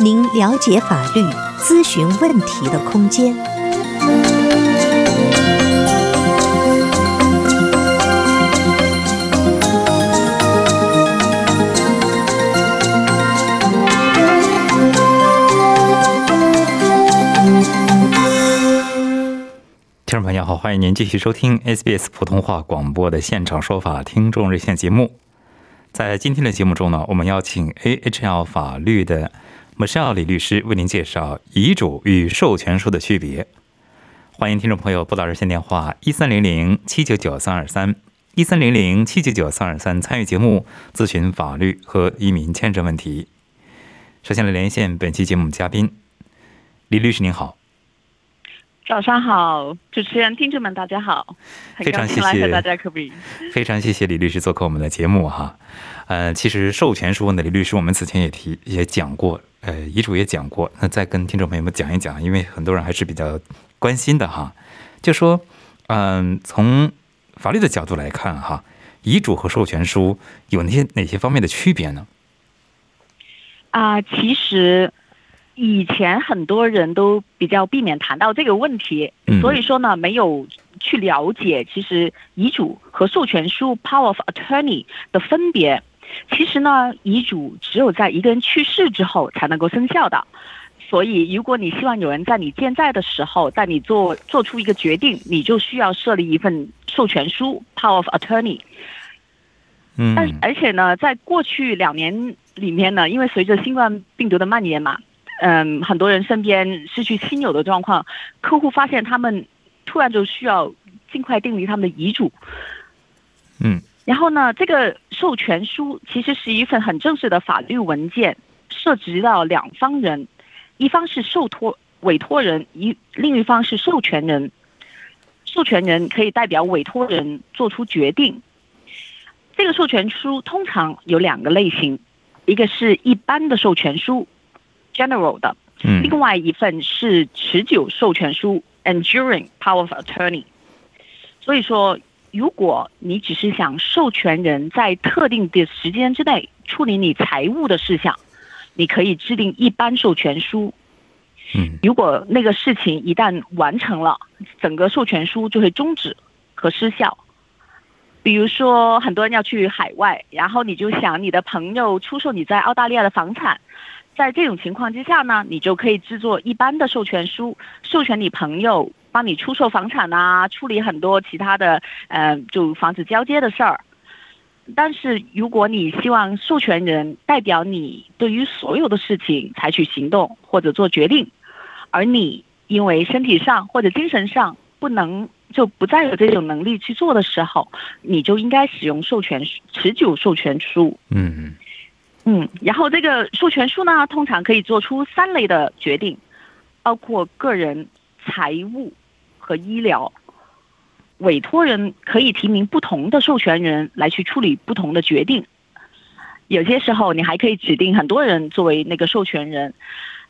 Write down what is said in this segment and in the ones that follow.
您了解法律、咨询问题的空间。听众朋友好，欢迎您继续收听 SBS 普通话广播的现场说法听众热线节目。在今天的节目中呢，我们邀请 AHL 法律的 Michelle 李律师为您介绍遗嘱与授权书的区别。欢迎听众朋友拨打热线电话一三零零七九九三二三一三零零七九九三二三参与节目咨询法律和移民签证问题。首先来连线本期节目嘉宾李律师，您好。早上好，主持人、听众们，大家好，非常谢谢大家可比。非常谢谢李律师做客我们的节目哈。呃，其实授权书呢，李律师我们此前也提也讲过，呃，遗嘱也讲过，那再跟听众朋友们讲一讲，因为很多人还是比较关心的哈。就说，嗯、从法律的角度来看哈，遗嘱和授权书有哪些哪些方面的区别呢？啊、其实以前很多人都比较避免谈到这个问题，嗯所以说呢，没有去了解其实遗嘱和授权书 （power of attorney） 的分别。其实呢，遗嘱只有在一个人去世之后才能够生效的。所以，如果你希望有人在你健在的时候，在你做做出一个决定，你就需要设立一份授权书 （power of attorney）。嗯但是而且呢，在过去两年里面呢，因为随着新冠病毒的蔓延嘛，嗯，很多人身边失去亲友的状况，客户发现他们突然就需要尽快订立他们的遗嘱。嗯然后呢，这个授权书其实是一份很正式的法律文件，涉及到两方人，一方是受托委托人，一另一方是授权人。授权人可以代表委托人做出决定。这个授权书通常有两个类型，一个是一般的授权书 （general 的），嗯另外一份是持久授权书 （enduring power of attorney）。所以说，如果你只是想授权人在特定的时间之内处理你财务的事项，你可以制定一般授权书。嗯如果那个事情一旦完成了，整个授权书就会终止和失效。比如说，很多人要去海外，然后你就想你的朋友出售你在澳大利亚的房产，在这种情况之下呢，你就可以制作一般的授权书，授权你朋友帮你出售房产啊，处理很多其他的呃，就房子交接的事儿。但是，如果你希望授权人代表你对于所有的事情采取行动或者做决定，而你因为身体上或者精神上不能就不再有这种能力去做的时候，你就应该使用授权书持久授权书。嗯嗯嗯，然后这个授权书呢，通常可以做出三类的决定，包括个人、财务和医疗。委托人可以提名不同的授权人来去处理不同的决定。有些时候，你还可以指定很多人作为那个授权人。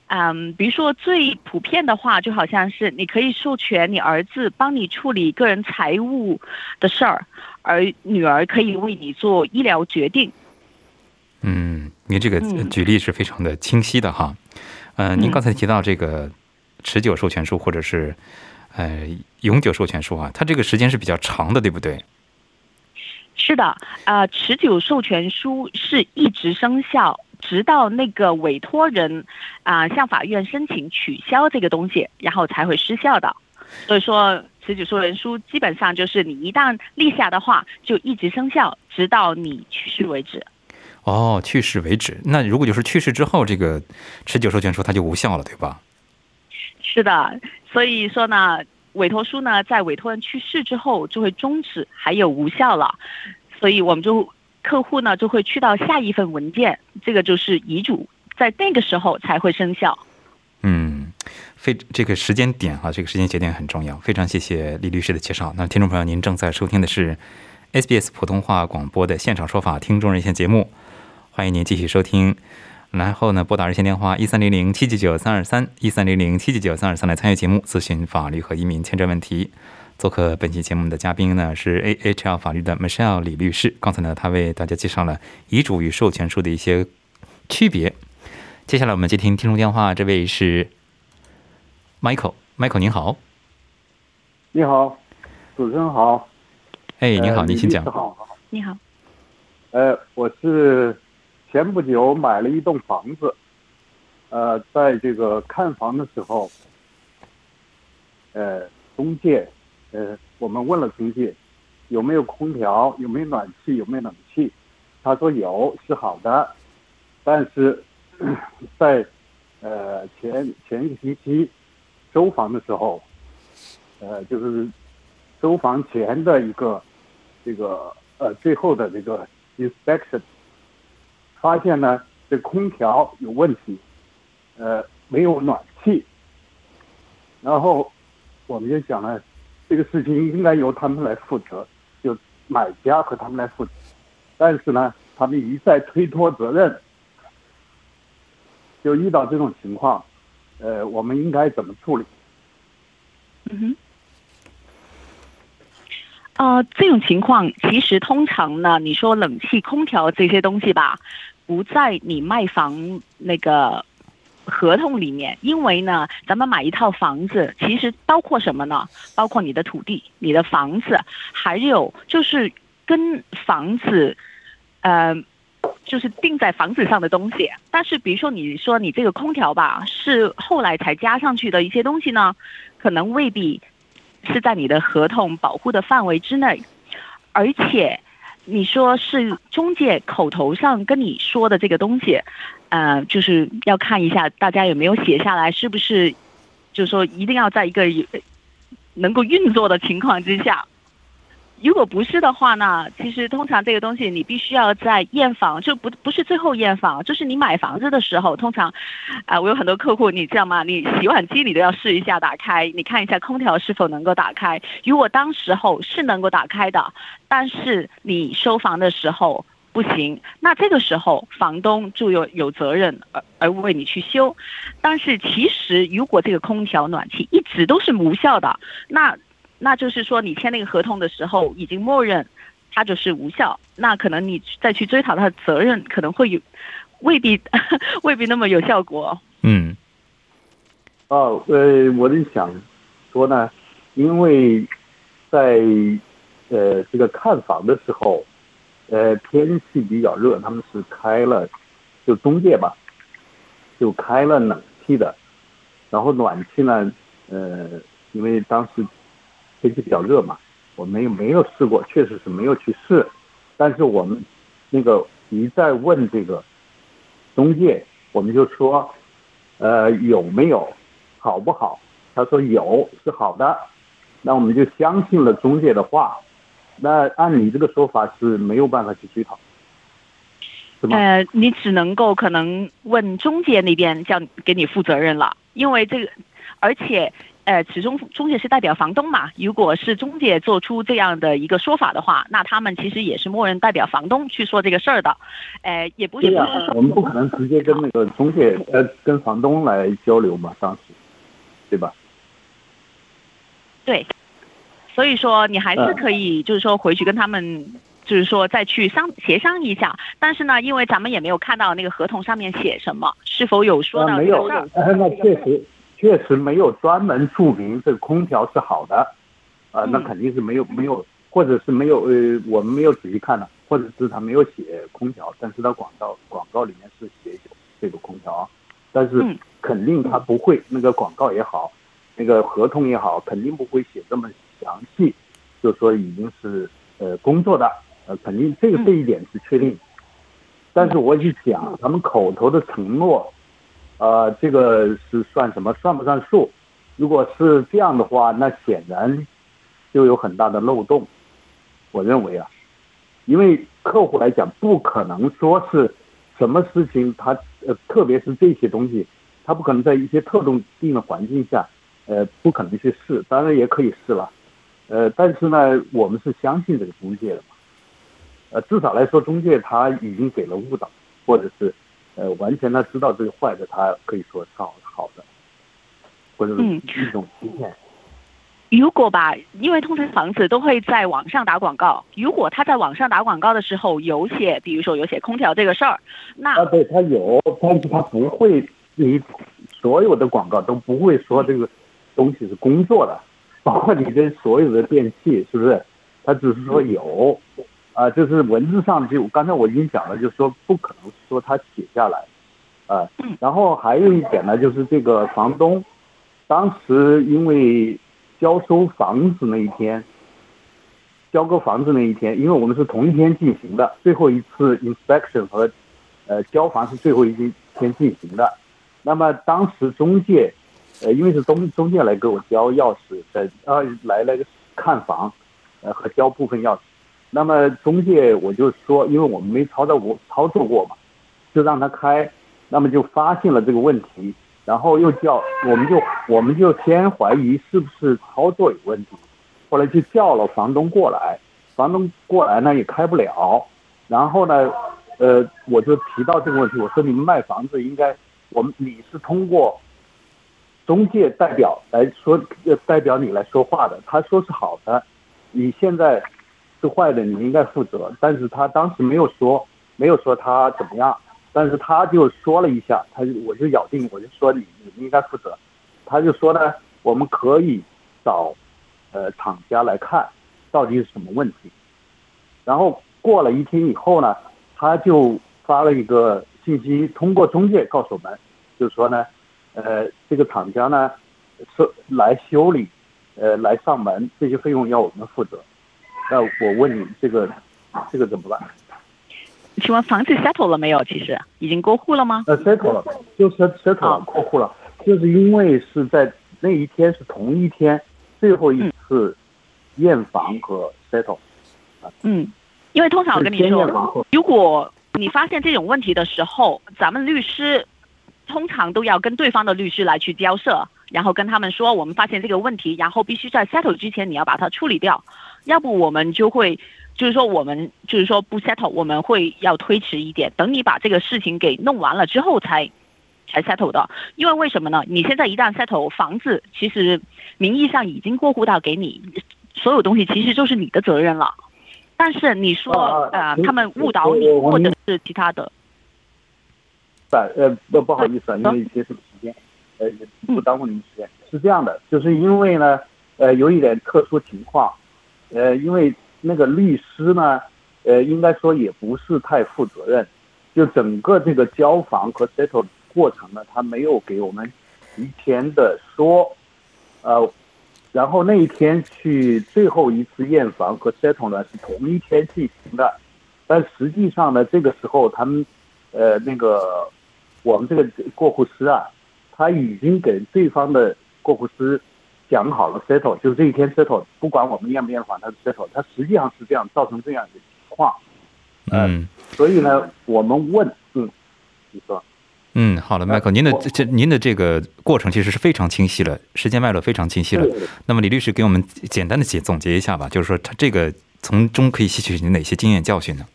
嗯，比如说最普遍的话，就好像是你可以授权你儿子帮你处理个人财务的事儿，而女儿可以为你做医疗决定。嗯，您这个嗯举例是非常的清晰的哈。呃，您嗯刚才提到这个持久授权书或者是呃永久授权书啊，它这个时间是比较长的，对不对？是的，呃，持久授权书是一直生效，直到那个委托人啊、向法院申请取消这个东西，然后才会失效的。所以说，持久授权书基本上就是你一旦立下的话，就一直生效，直到你去世为止。哦，去世为止。那如果就是去世之后，这个持久授权书它就无效了，对吧？是的，所以说呢，委托书呢在委托人去世之后就会终止，还有无效了。所以我们就客户呢就会去到下一份文件，这个就是遗嘱，在那个时候才会生效。嗯非这个时间点啊，这个时间节点很重要。非常谢谢李律师的介绍。那听众朋友，您正在收听的是 SBS 普通话广播的现场说法听众热线节目，欢迎您继续收听。然后呢，拨打热线电话一三零零七九九三二三一三零零七九九三二三来参与节目，咨询法律和移民签证问题。做客本期节目的嘉宾呢是 AHL 法律的 Michelle 李律师。刚才呢，他为大家介绍了遗嘱与授权书的一些区别。接下来我们接听听众电话，这位是 Michael，Michael 您好，你好，主持人好，哎，您好，呃您请讲你。好，你好，呃，我是前不久买了一栋房子，呃，在这个看房的时候，呃，中介，呃，我们问了中介有没有空调，有没有暖气，有没有冷气，他说有，是好的，但是 在呃前前一个星期收房的时候，呃，就是收房前的一个这个呃最后的这个 inspection，发现呢这空调有问题，呃没有暖气，然后我们就想呢，这个事情应该由他们来负责，就买家和他们来负责，但是呢他们一再推脱责任，就遇到这种情况，呃我们应该怎么处理？嗯哼。呃，这种情况其实通常呢，你说冷气、空调这些东西吧，不在你卖房那个合同里面，因为呢，咱们买一套房子，其实包括什么呢？包括你的土地、你的房子，还有就是跟房子，呃，就是定在房子上的东西。但是比如说你说你这个空调吧，是后来才加上去的一些东西呢，可能未必是在你的合同保护的范围之内，而且你说是中介口头上跟你说的这个东西，呃，就是要看一下大家有没有写下来，是不是，就是说一定要在一个能够运作的情况之下。如果不是的话呢，其实通常这个东西你必须要在验房，就不不是最后验房，就是你买房子的时候，通常，啊、我有很多客户，你知道吗？你洗碗机你都要试一下打开，你看一下空调是否能够打开。如果当时候是能够打开的，但是你收房的时候不行，那这个时候房东就有有责任而而为你去修。但是其实如果这个空调暖气一直都是无效的，那那就是说你签那个合同的时候已经默认它就是无效，那可能你再去追讨它的责任可能会有未必 未必那么有效果。嗯哦，呃，我是想说呢，因为在呃这个看房的时候，呃天气比较热，他们是开了就中介吧，就开了冷气的，然后暖气呢，呃，因为当时天气比较热嘛，我们也没有试过，确实是没有去试，但是我们那个一再问这个中介，我们就说，呃，有没有好不好？他说有是好的，那我们就相信了中介的话。那按你这个说法是没有办法去追讨，呃，你只能够可能问中介那边叫给你负责任了，因为这个，而且呃，始终中介是代表房东嘛。如果是中介做出这样的一个说法的话，那他们其实也是默认代表房东去说这个事儿的，呃，也不是对呀、不是说我们不可能直接跟那个中介呃跟房东来交流嘛，当时，对吧？对，所以说你还是嗯可以，就是说回去跟他们，就是说再去商协商一下。但是呢，因为咱们也没有看到那个合同上面写什么，是否有说到有这个事儿，，呃那确实确实没有专门注明这个空调是好的，呃，那嗯肯定是没有没有，或者是没有呃，我们没有仔细看呢，或者是他没有写空调，但是他广告广告里面是写有这个空调，但是嗯。肯定他不会那个广告也好，那个合同也好，肯定不会写这么详细，就说已经是呃工作的，呃，肯定这个嗯。这一点是确定。但是我一想，他们口头的承诺，呃，这个是算什么？算不算数？如果是这样的话，那显然就有很大的漏洞。我认为啊，因为客户来讲，不可能说是什么事情他呃，特别是这些东西，他不可能在一些特定的环境下，呃，不可能去试，当然也可以试了，呃，但是呢，我们是相信这个中介的嘛，呃，至少来说，中介他已经给了误导，或者是呃，完全他知道这个坏的，他可以说是好好的，或者是一种欺骗。如果吧，因为通常房子都会在网上打广告。如果他在网上打广告的时候有写，比如说有写空调这个事儿，那啊，对他有，但是他不会，你所有的广告都不会说这个东西是工作的，包括你的所有的电器，是不是？他只是说有，啊，就是文字上就刚才我已经讲了，就是说不可能说他写下来，啊，然后还有一点呢，就是这个房东当时因为。交收房子那一天，交割房子那一天，因为我们是同一天进行的，最后一次 inspection 和呃交房是最后一天进行的。那么当时中介，呃，因为是中中介来给我交钥匙在，呃，来了个看房，呃和交部分钥匙。那么中介我就说，因为我们没操作过操作过嘛，就让他开，那么就发现了这个问题。然后又叫，我们就我们就先怀疑是不是操作有问题，后来就叫了房东过来，房东过来呢也开不了，然后呢，呃，我就提到这个问题，我说你们卖房子应该，我们你是通过中介代表来说，代表你来说话的，他说是好的，你现在是坏的，你应该负责，但是他当时没有说，没有说他怎么样。但是他就说了一下，他就我就咬定，我就说你你应该负责。他就说呢，我们可以找呃厂家来看到底是什么问题。然后过了一天以后呢，他就发了一个信息，通过中介告诉我们，就说呢，呃，这个厂家呢是来修理，呃，来上门这些费用要我们负责。那我问你，这个这个怎么办？请问房子 settle 了没有？其实已经过户了吗？呃，settle 了，就是 settle 了，过户了。就是因为是在那一天是同一天，最后一次验房和 settle。嗯，因为通常我跟你说，如果你发现这种问题的时候，咱们律师通常都要跟对方的律师来去交涉，然后跟他们说我们发现这个问题，然后必须在 settle 之前你要把它处理掉，要不我们就会。就是说，我们就是说不 settle，我们会要推迟一点，等你把这个事情给弄完了之后才才 settle 的。因为为什么呢？你现在一旦 settle 房子，其实名义上已经过户到给你，所有东西其实就是你的责任了。但是你说呃，他们误导你，或者是其他的。呃，不不好意思啊，因为节省时间，呃，不耽误您时间。是这样的，就是因为呢，呃，有一点特殊情况，呃，因为。那个律师呢，呃，应该说也不是太负责任，就整个这个交房和 settle 过程呢，他没有给我们提前的说，呃，然后那一天去最后一次验房和 settle 呢是同一天进行的，但实际上呢，这个时候他们，呃，那个我们这个过户师啊，他已经给对方的过户师。讲好了 settle，就是这一天 settle，不管我们验不验房，他是 settle，他实际上是这样造成这样的情况。嗯，所以呢，我们问，嗯，你说，嗯，好了，Michael，您的这您的这个过程其实是非常清晰了，时间脉络非常清晰了。那么李律师给我们简单的解总结一下吧，就是说他这个从中可以吸取哪些经验教训呢？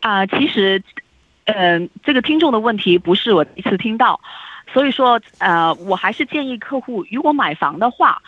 啊，其实，嗯，这个听众的问题不是我第一次听到。所以说，呃，我还是建议客户，如果买房的话。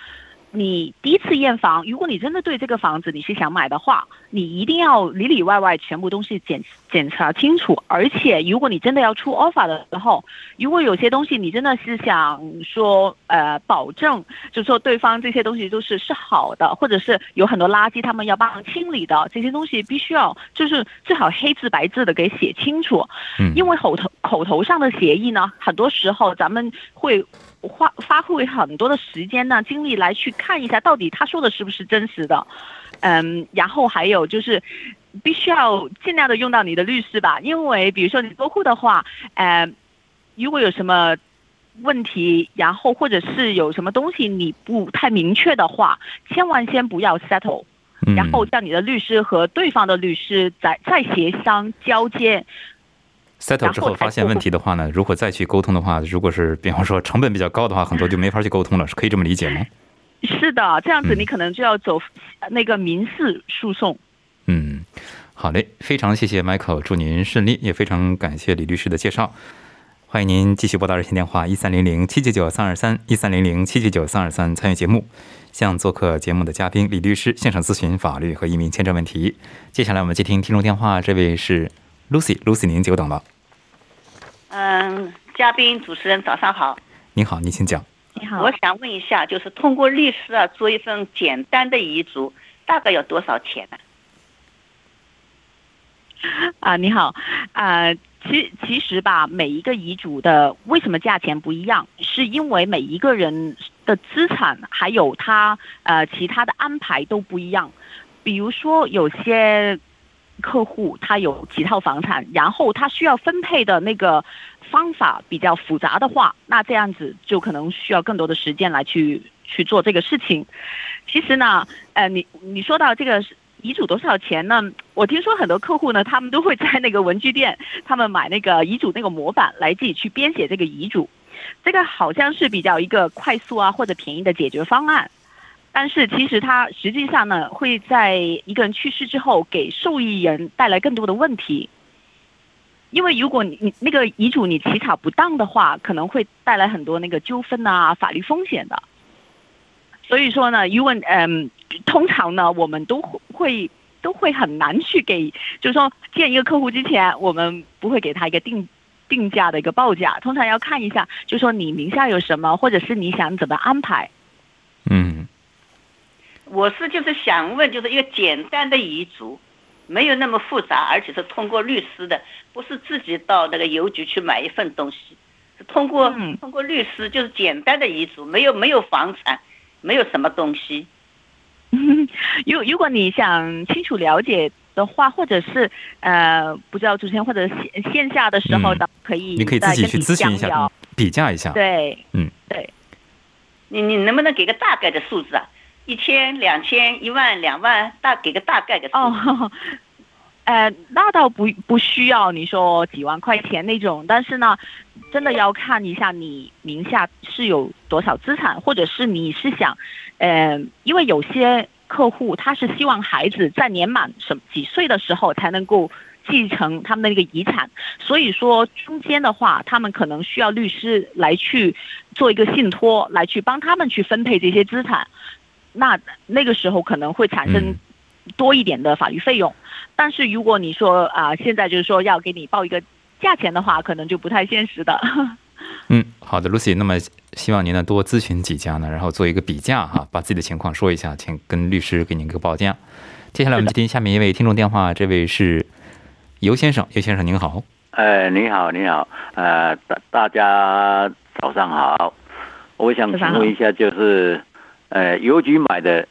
你第一次验房，如果你真的对这个房子你是想买的话，你一定要里里外外全部东西检检查清楚。而且，如果你真的要出 offer 的时候，如果有些东西你真的是想说，呃，保证，就说对方这些东西都是是好的，或者是有很多垃圾他们要帮忙清理的，这些东西必须要就是最好黑字白字的给写清楚。嗯。因为口头口头上的协议呢，很多时候咱们会。花发挥很多的时间呢，精力来去看一下，到底他说的是不是真实的，嗯，然后还有就是，必须要尽量的用到你的律师吧，因为比如说你过户的话，呃，如果有什么问题，然后或者是有什么东西你不太明确的话，千万先不要 settle，然后叫你的律师和对方的律师再再协商交接。Settle 之后发现问题的话呢，如果再去沟通的话，如果是比方说成本比较高的话，很多就没法去沟通了，是可以这么理解吗？是的，这样子你可能就要走那个民事诉讼。嗯，好嘞，非常谢谢 Michael，祝您顺利，也非常感谢李律师的介绍。欢迎您继续拨打热线电话一三零零七七九三二三一三零零七七九三二三参与节目，向做客节目的嘉宾李律师现场咨询法律和移民签证问题。接下来我们接听听众电话，这位是 Lucy，Lucy 您久等了。嗯，嘉宾主持人早上好。您好，您请讲。你好，我想问一下，就是通过律师啊做一份简单的遗嘱，大概要多少钱呢？啊，你好，啊，其其实吧，每一个遗嘱的为什么价钱不一样，是因为每一个人的资产还有他呃其他的安排都不一样。比如说有些客户他有几套房产，然后他需要分配的那个方法比较复杂的话，那这样子就可能需要更多的时间来去去做这个事情。其实呢，呃，你你说到这个遗嘱多少钱呢？我听说很多客户呢，他们都会在那个文具店，他们买那个遗嘱那个模板来自己去编写这个遗嘱，这个好像是比较一个快速啊或者便宜的解决方案。但是其实它实际上呢，会在一个人去世之后给受益人带来更多的问题。因为如果你你那个遗嘱你起草不当的话，可能会带来很多那个纠纷啊、法律风险的。所以说呢，如果嗯，通常呢，我们都会都会很难去给，就是说见一个客户之前，我们不会给他一个定定价的一个报价，通常要看一下，就是说你名下有什么，或者是你想怎么安排。嗯，我是就是想问，就是一个简单的遗嘱，没有那么复杂，而且是通过律师的，不是自己到那个邮局去买一份东西，是通过嗯通过律师，就是简单的遗嘱，没有没有房产，没有什么东西。如如果你想清楚了解的话，或者是呃，不知道主持人或者线线下的时候嗯，可以你可以自己去咨询一下比价一下。对，嗯，对。你你能不能给个大概的数字啊？一千、两千、一万、两万，大给个大概的。哦，呃，那倒不不需要你说几万块钱那种，但是呢，真的要看一下你名下是有多少资产，或者是你是想，呃，因为有些客户他是希望孩子在年满什么几岁的时候才能够继承他们的那个遗产，所以说中间的话，他们可能需要律师来去做一个信托，来去帮他们去分配这些资产。那那个时候可能会产生嗯多一点的法律费用，但是如果你说啊、现在就是说要给你报一个价钱的话，可能就不太现实的。嗯，好的，Lucy。那么希望您呢多咨询几家呢，然后做一个比价哈，把自己的情况说一下，请跟律师给您一个报价。接下来我们接听下面一位听众电话，这位是尤先生，尤先生您好。哎，你好，你好，呃，大大家早上好。我想请问一下，就是呃，邮局买的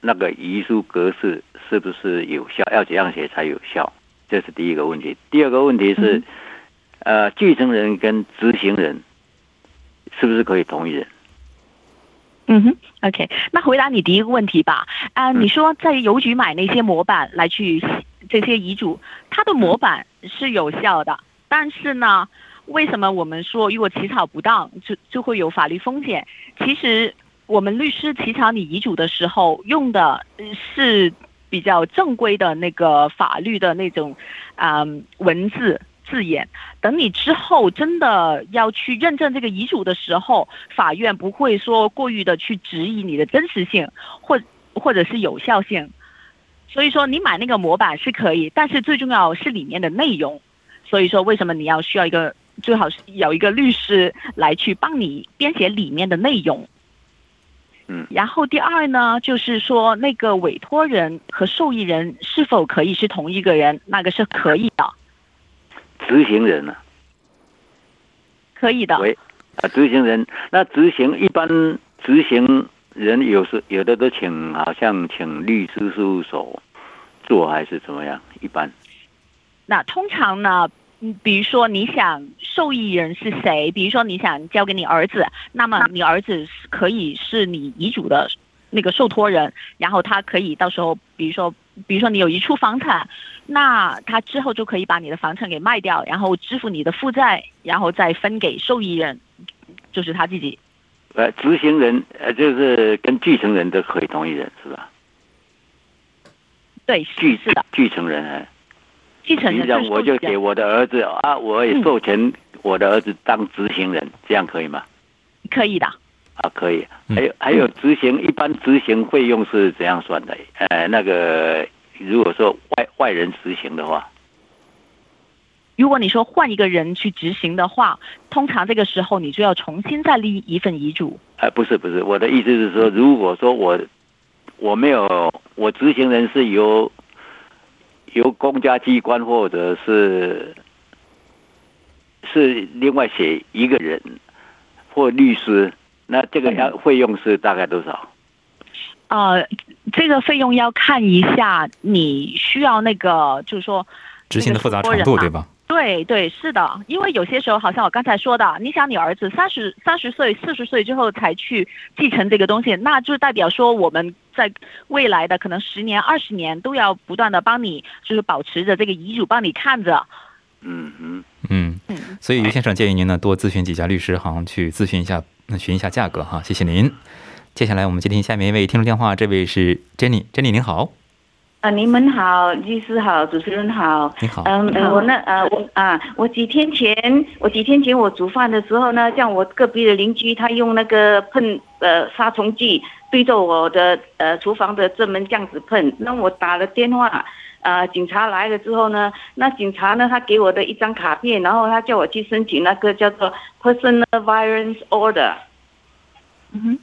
那个遗书格式是不是有效？要怎样写才有效？这是第一个问题。第二个问题是，呃，继承人跟执行人是不是可以同一人？嗯哼，OK，那回答你第一个问题吧。啊、嗯你说在邮局买那些模板来去写这些遗嘱，它的模板是有效的，但是呢，为什么我们说如果起草不当，就就会有法律风险？其实我们律师起草你遗嘱的时候用的是比较正规的那个法律的那种啊、文字字眼。等你之后真的要去认证这个遗嘱的时候，法院不会说过于的去质疑你的真实性或或者是有效性。所以说你买那个模板是可以，但是最重要是里面的内容。所以说为什么你要需要一个最好是有一个律师来去帮你编写里面的内容。嗯。然后第二呢，就是说那个委托人和受益人是否可以是同一个人，那个是可以的，执行人呢、可以的。喂，啊，执行人，那执行一般执行人有时有的都请，好像请律师事务所做，还是怎么样？一般。那通常呢，嗯，比如说你想受益人是谁，比如说你想交给你儿子，那么你儿子是可以是你遗嘱的那个受托人，然后他可以到时候，比如说，比如说你有一处房产，那他之后就可以把你的房产给卖掉，然后支付你的负债，然后再分给受益人，就是他自己。呃，执行人呃，就是跟继承人都可以同一人是吧？对，继是的，继承人啊。继承人。我就给我的儿子啊，我也授权我的儿子当执行人，这样可以吗？可以的。啊，可以。还有还有，执行一般执行费用是怎样算的？呃，那个如果说外外人执行的话。如果你说换一个人去执行的话，通常这个时候你就要重新再立一份遗嘱。哎，不是不是，我的意思是说，如果说我我没有我执行人是由由公家机关或者是是另外写一个人或律师，那这个要费用是大概多少？呃，这个费用要看一下你需要那个，就是说执行的复杂程度，对吧？对对是的，因为有些时候好像我刚才说的，你想你儿子三十三十岁、四十岁之后才去继承这个东西，那就代表说我们在未来的可能十年、二十年都要不断的帮你，就是保持着这个遗嘱帮你看着。嗯嗯嗯嗯，所以于先生建议您呢多咨询几家律师行去咨询一下，询一下价格哈。谢谢您。接下来我们接听下面一位听众电话，这位是 Jenny，Jenny 您好。啊，你们好，律师好，主持人好。你好。嗯，我那呃，我啊，我几天前，我几天前我煮饭的时候呢，像我隔壁的邻居，他用那个喷呃杀虫剂对着我的呃厨房的正门这样子喷。那我打了电话，呃，警察来了之后呢，那警察呢，他给我的一张卡片，然后他叫我去申请那个叫做 Personal Violence Order。嗯哼。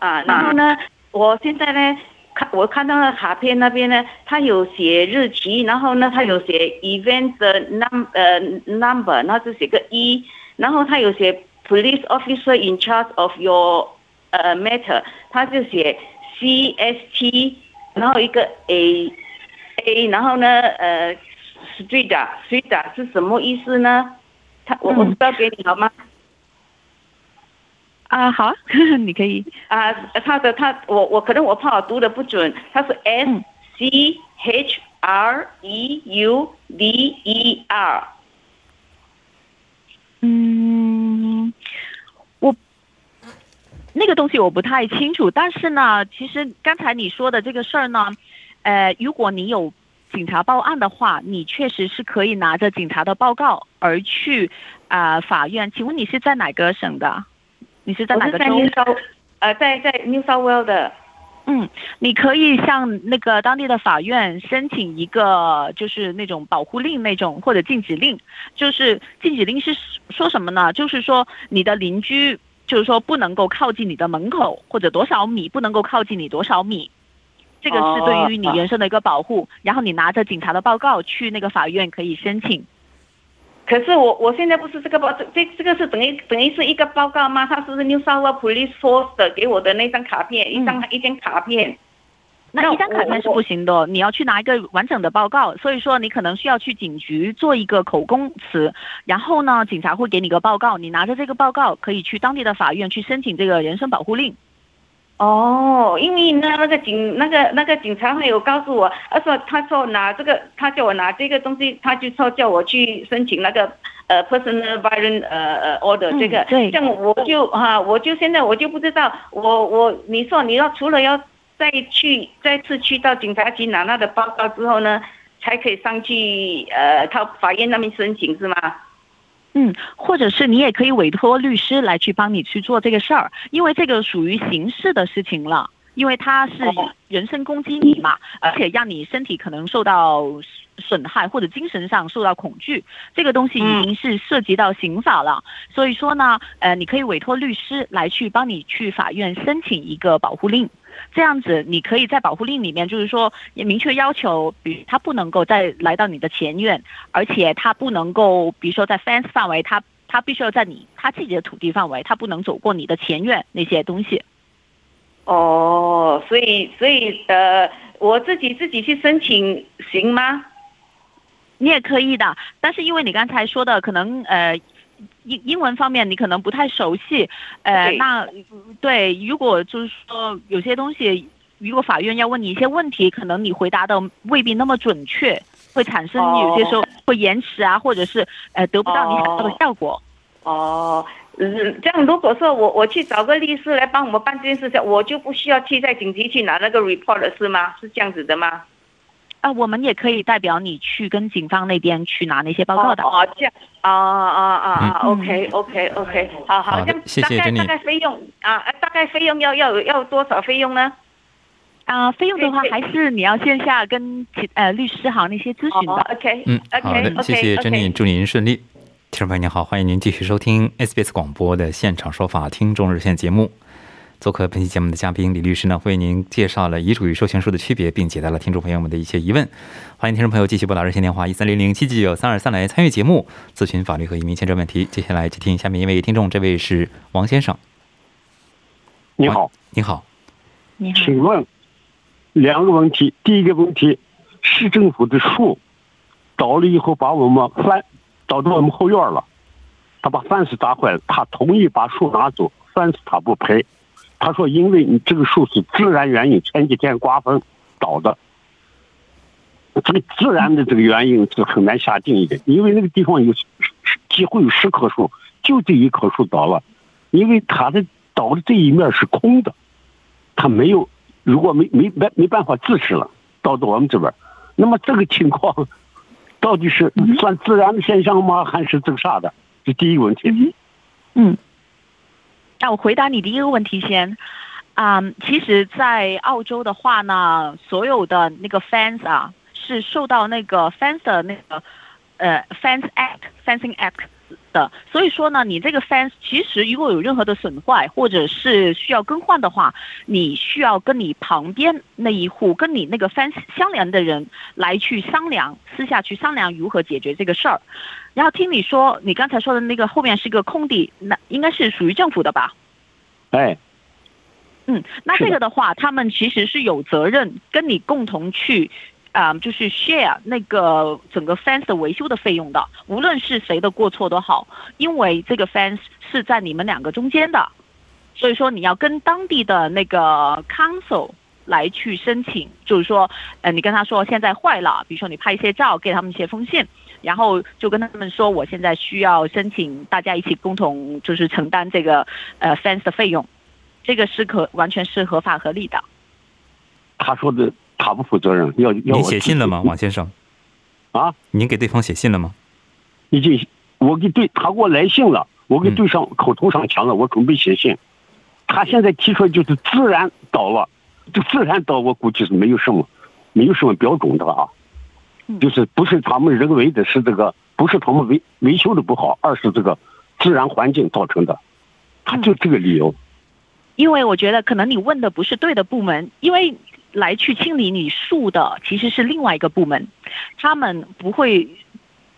啊，然后呢，我现在呢。看，我看到了卡片那边呢，他有写日期，然后呢，他有写 event 的 num 呃 number，那就写个一，然后他有写 police officer in charge of your 呃 matter，他就写 C S T，然后一个 A A，然后呢呃 street street 是什么意思呢？他我我报给你好吗？啊，好啊，你可以啊，他的他我我可能我怕我读的不准，他是 S C H R E U D E R。嗯，我那个东西我不太清楚，但是呢，其实刚才你说的这个事儿呢，呃，如果你有警察报案的话，你确实是可以拿着警察的报告而去啊法院。请问你是在哪个省的？你是在哪个州？呃，在在 New South Wales 的。嗯，你可以向那个当地的法院申请一个，就是那种保护令那种或者禁止令。就是禁止令是说什么呢？就是说你的邻居，就是说不能够靠近你的门口，或者多少米不能够靠近你多少米。这个是对于你人生的一个保护。然后你拿着警察的报告去那个法院可以申请。可是我我现在不是这个报这这这个是等于等于是一个报告吗？他是 New South Wales Police Force 的给我的那张卡片，一张一张卡片。那一张卡片是不行的，你要去拿一个完整的报告。所以说你可能需要去警局做一个口供词，然后呢，警察会给你个报告，你拿着这个报告可以去当地的法院去申请这个人身保护令。哦，因为那，那个警那个那个警察会有告诉我，他说他说拿这个，他叫我拿这个东西，他就说叫我去申请那个呃 personal violence 呃呃 order 这个，对，像我就哈，我就现在我就不知道，我我你说你要除了要再去再次去到警察局拿那的报告之后呢，才可以上去呃到法院那边申请是吗？嗯，或者是你也可以委托律师来去帮你去做这个事儿，因为这个属于刑事的事情了，因为他是人身攻击你嘛，而且让你身体可能受到损害或者精神上受到恐惧，这个东西已经是涉及到刑法了。所以说呢，呃，你可以委托律师来去帮你去法院申请一个保护令。这样子，你可以在保护令里面，就是说也明确要求，比如他不能够再来到你的前院，而且他不能够，比如说在 fence 范围，他他必须要在你他自己的土地范围，他不能走过你的前院那些东西。哦，所以所以呃，我自己自己去申请行吗？你也可以的，但是因为你刚才说的可能呃。英英文方面你可能不太熟悉，呃，那对，如果就是说有些东西，如果法院要问你一些问题，可能你回答的未必那么准确。会产生有些时候会延迟啊，或者是呃得不到你想要的效果。哦，嗯，这样如果说我我去找个律师来帮我们办这件事情，我就不需要去在警局去拿那个 report 了，是吗？是这样子的吗？啊，我们也可以代表你去跟警方那边去拿那些报告的。哦，这样，啊啊啊啊，OK OK OK，好好，这样大概大概费用啊，大概费用要要要多少费用呢？啊，费用的话还是你要线下跟呃律师行那些咨询的。OK，嗯，好的，谢谢珍妮，祝您顺利。听众朋友您好，欢迎您继续收听 SBS 广播的现场说法听众热线节目。做客本期节目的嘉宾李律师呢，为您介绍了遗嘱与授权书的区别，并解答了听众朋友们的一些疑问。欢迎听众朋友继续拨打热线电话一三零零七七九三二三来参与节目，咨询法律和移民签证问题。接下来接听下面一位听众，这位是王先生。你好，你好，你好，请问两个问题，第一个问题，市政府的树倒了以后，把我们翻倒到我们后院了，他把饭是砸坏了，他同意把树拿走，饭是他不赔。他说：“因为你这个树是自然原因，前几天刮风倒的。这个自然的这个原因是很难下定义的，因为那个地方有几乎有十棵树，就这一棵树倒了，因为它的倒的这一面是空的，它没有，如果没没没没办法自持了，倒到我们这边，那么这个情况到底是算自然的现象吗？还是这个啥的？这第一个问题。嗯。”那我回答你第一个问题先，啊，其实，在澳洲的话呢，所有的那个 fans 啊，是受到那个 fans 的那个呃 fans act fencing act 的，所以说呢，你这个 fence 其实如果有任何的损坏或者是需要更换的话，你需要跟你旁边那一户跟你那个 fence 相连的人来去商量，私下去商量如何解决这个事儿。然后听你说，你刚才说的那个后面是个空地，那应该是属于政府的吧？哎，嗯，那这个的话，他们其实是有责任跟你共同去，啊，就是 share 那个整个 fence 的维修的费用的，无论是谁的过错都好，因为这个 fence 是在你们两个中间的，所以说你要跟当地的那个 council。来去申请，就是说，呃，你跟他说现在坏了，比如说你拍一些照，给他们写封信，然后就跟他们说，我现在需要申请，大家一起共同就是承担这个呃 fence 的费用，这个是可完全是合法合理的。他说的他不负责任，要要你写信了吗，王先生？啊，您给对方写信了吗？已经，我给对他给我来信了，我给对上口头上讲了，我准备写信。他现在提出来就是自然倒了。这自然倒，我估计是没有什么，没有什么标准的啊，就是不是他们人为的，是这个不是他们维维修的不好，而是这个自然环境造成的，他就这个理由。因为我觉得可能你问的不是对的部门，因为来去清理你树的其实是另外一个部门，他们不会。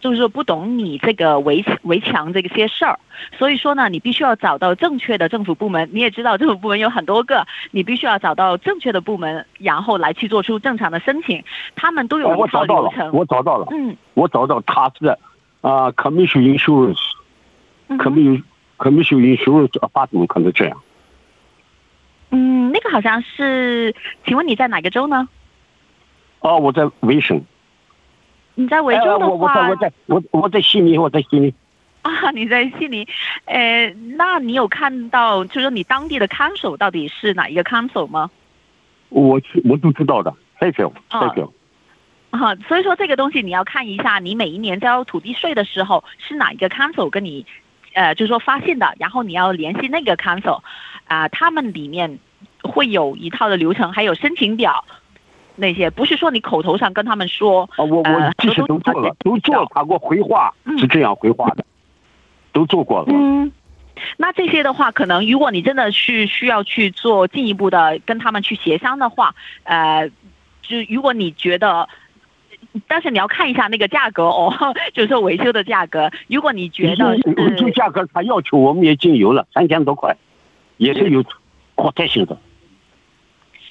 就是说不懂你这个围围墙这些事儿，所以说呢，你必须要找到正确的政府部门。你也知道政府部门有很多个，你必须要找到正确的部门，然后来去做出正常的申请。他们都有一套流程。我找到了，嗯，我找到他是啊，Commission Insurance，Commission Commission Insurance 啊，怎么可能这样？嗯，那个好像是，请问你在哪个州呢？哦，我在维省。你在维州的话，我在我在我我在悉尼，我在悉尼。啊，你在悉尼，呃，那你有看到，就是你当地的 council 到底是哪一个 council 吗？我去，我都知道的，代表代表。啊，所以说这个东西你要看一下，你每一年交土地税的时候是哪一个 council 跟你，呃，就是说发现的，然后你要联系那个 council，啊，他们里面会有一套的流程，还有申请表。那些不是说你口头上跟他们说，啊，我我都做了，都做了，他给我回话是这样回话的，都做过了。嗯，那这些的话，可能如果你真的是需要去做进一步的跟他们去协商的话，呃，就如果你觉得，但是你要看一下那个价格哦，就是说维修的价格。如果你觉得维修价格他要求我们也进油了三千多块，也是有可特性的。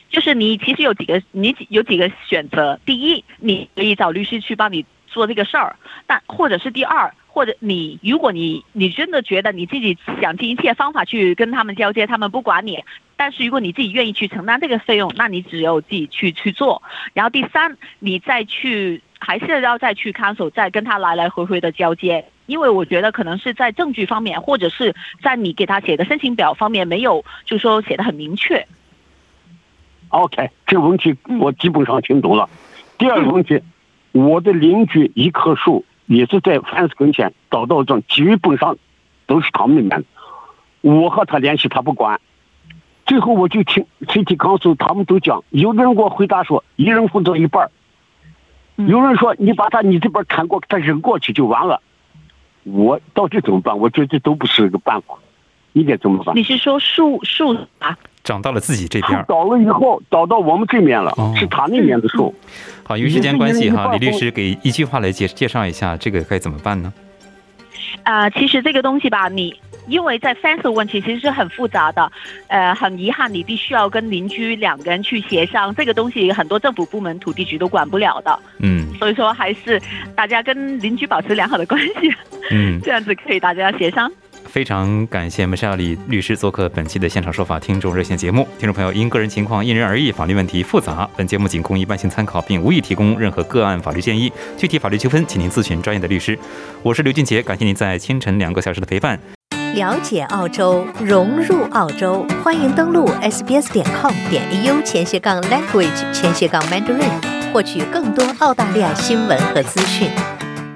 就是你其实有几个，你有几个选择。第一，你可以找律师去帮你做这个事儿；但或者是第二，或者你如果你你真的觉得你自己想尽一切方法去跟他们交接，他们不管你。但是如果你自己愿意去承担这个费用，那你只有自己去去做。然后第三，你再去还是要再去看守，再跟他来来回回的交接。因为我觉得可能是在证据方面，或者是在你给他写的申请表方面没有，就说写的很明确。OK，这个问题我基本上听懂了。第二个问题，我的邻居一棵树也是在房子跟前找到这，基本上都是他们里面的。我和他联系，他不管。最后我就听 CT 康诉，他们都讲，有的人给我回答说，一人负责一半有人说你把他你这边砍过，他扔过去就完了。我到底怎么办？我觉得都不是个办法，你该怎么办？你是说树树啊？长到了自己这边，倒了以后倒到我们这面了，是他那边的树。好，由于时间关系哈，李律师给一句话来介介绍一下这个该怎么办呢？啊，其实这个东西吧，你。因为在 fence 问题其实是很复杂的，呃，很遗憾，你必须要跟邻居两个人去协商这个东西，很多政府部门、土地局都管不了的。嗯，所以说还是大家跟邻居保持良好的关系，嗯，这样子可以大家协商。非常感谢梅沙里律师做客本期的现场说法听众热线节目。听众朋友，因个人情况因人而异，法律问题复杂，本节目仅供一般性参考，并无意提供任何个案法律建议。具体法律纠纷，请您咨询专业的律师。我是刘俊杰，感谢您在清晨两个小时的陪伴。了解澳洲，融入澳洲，欢迎登录 sbs 点 com 点 au 前斜杠 language 前斜杠 mandarin，获取更多澳大利亚新闻和资讯。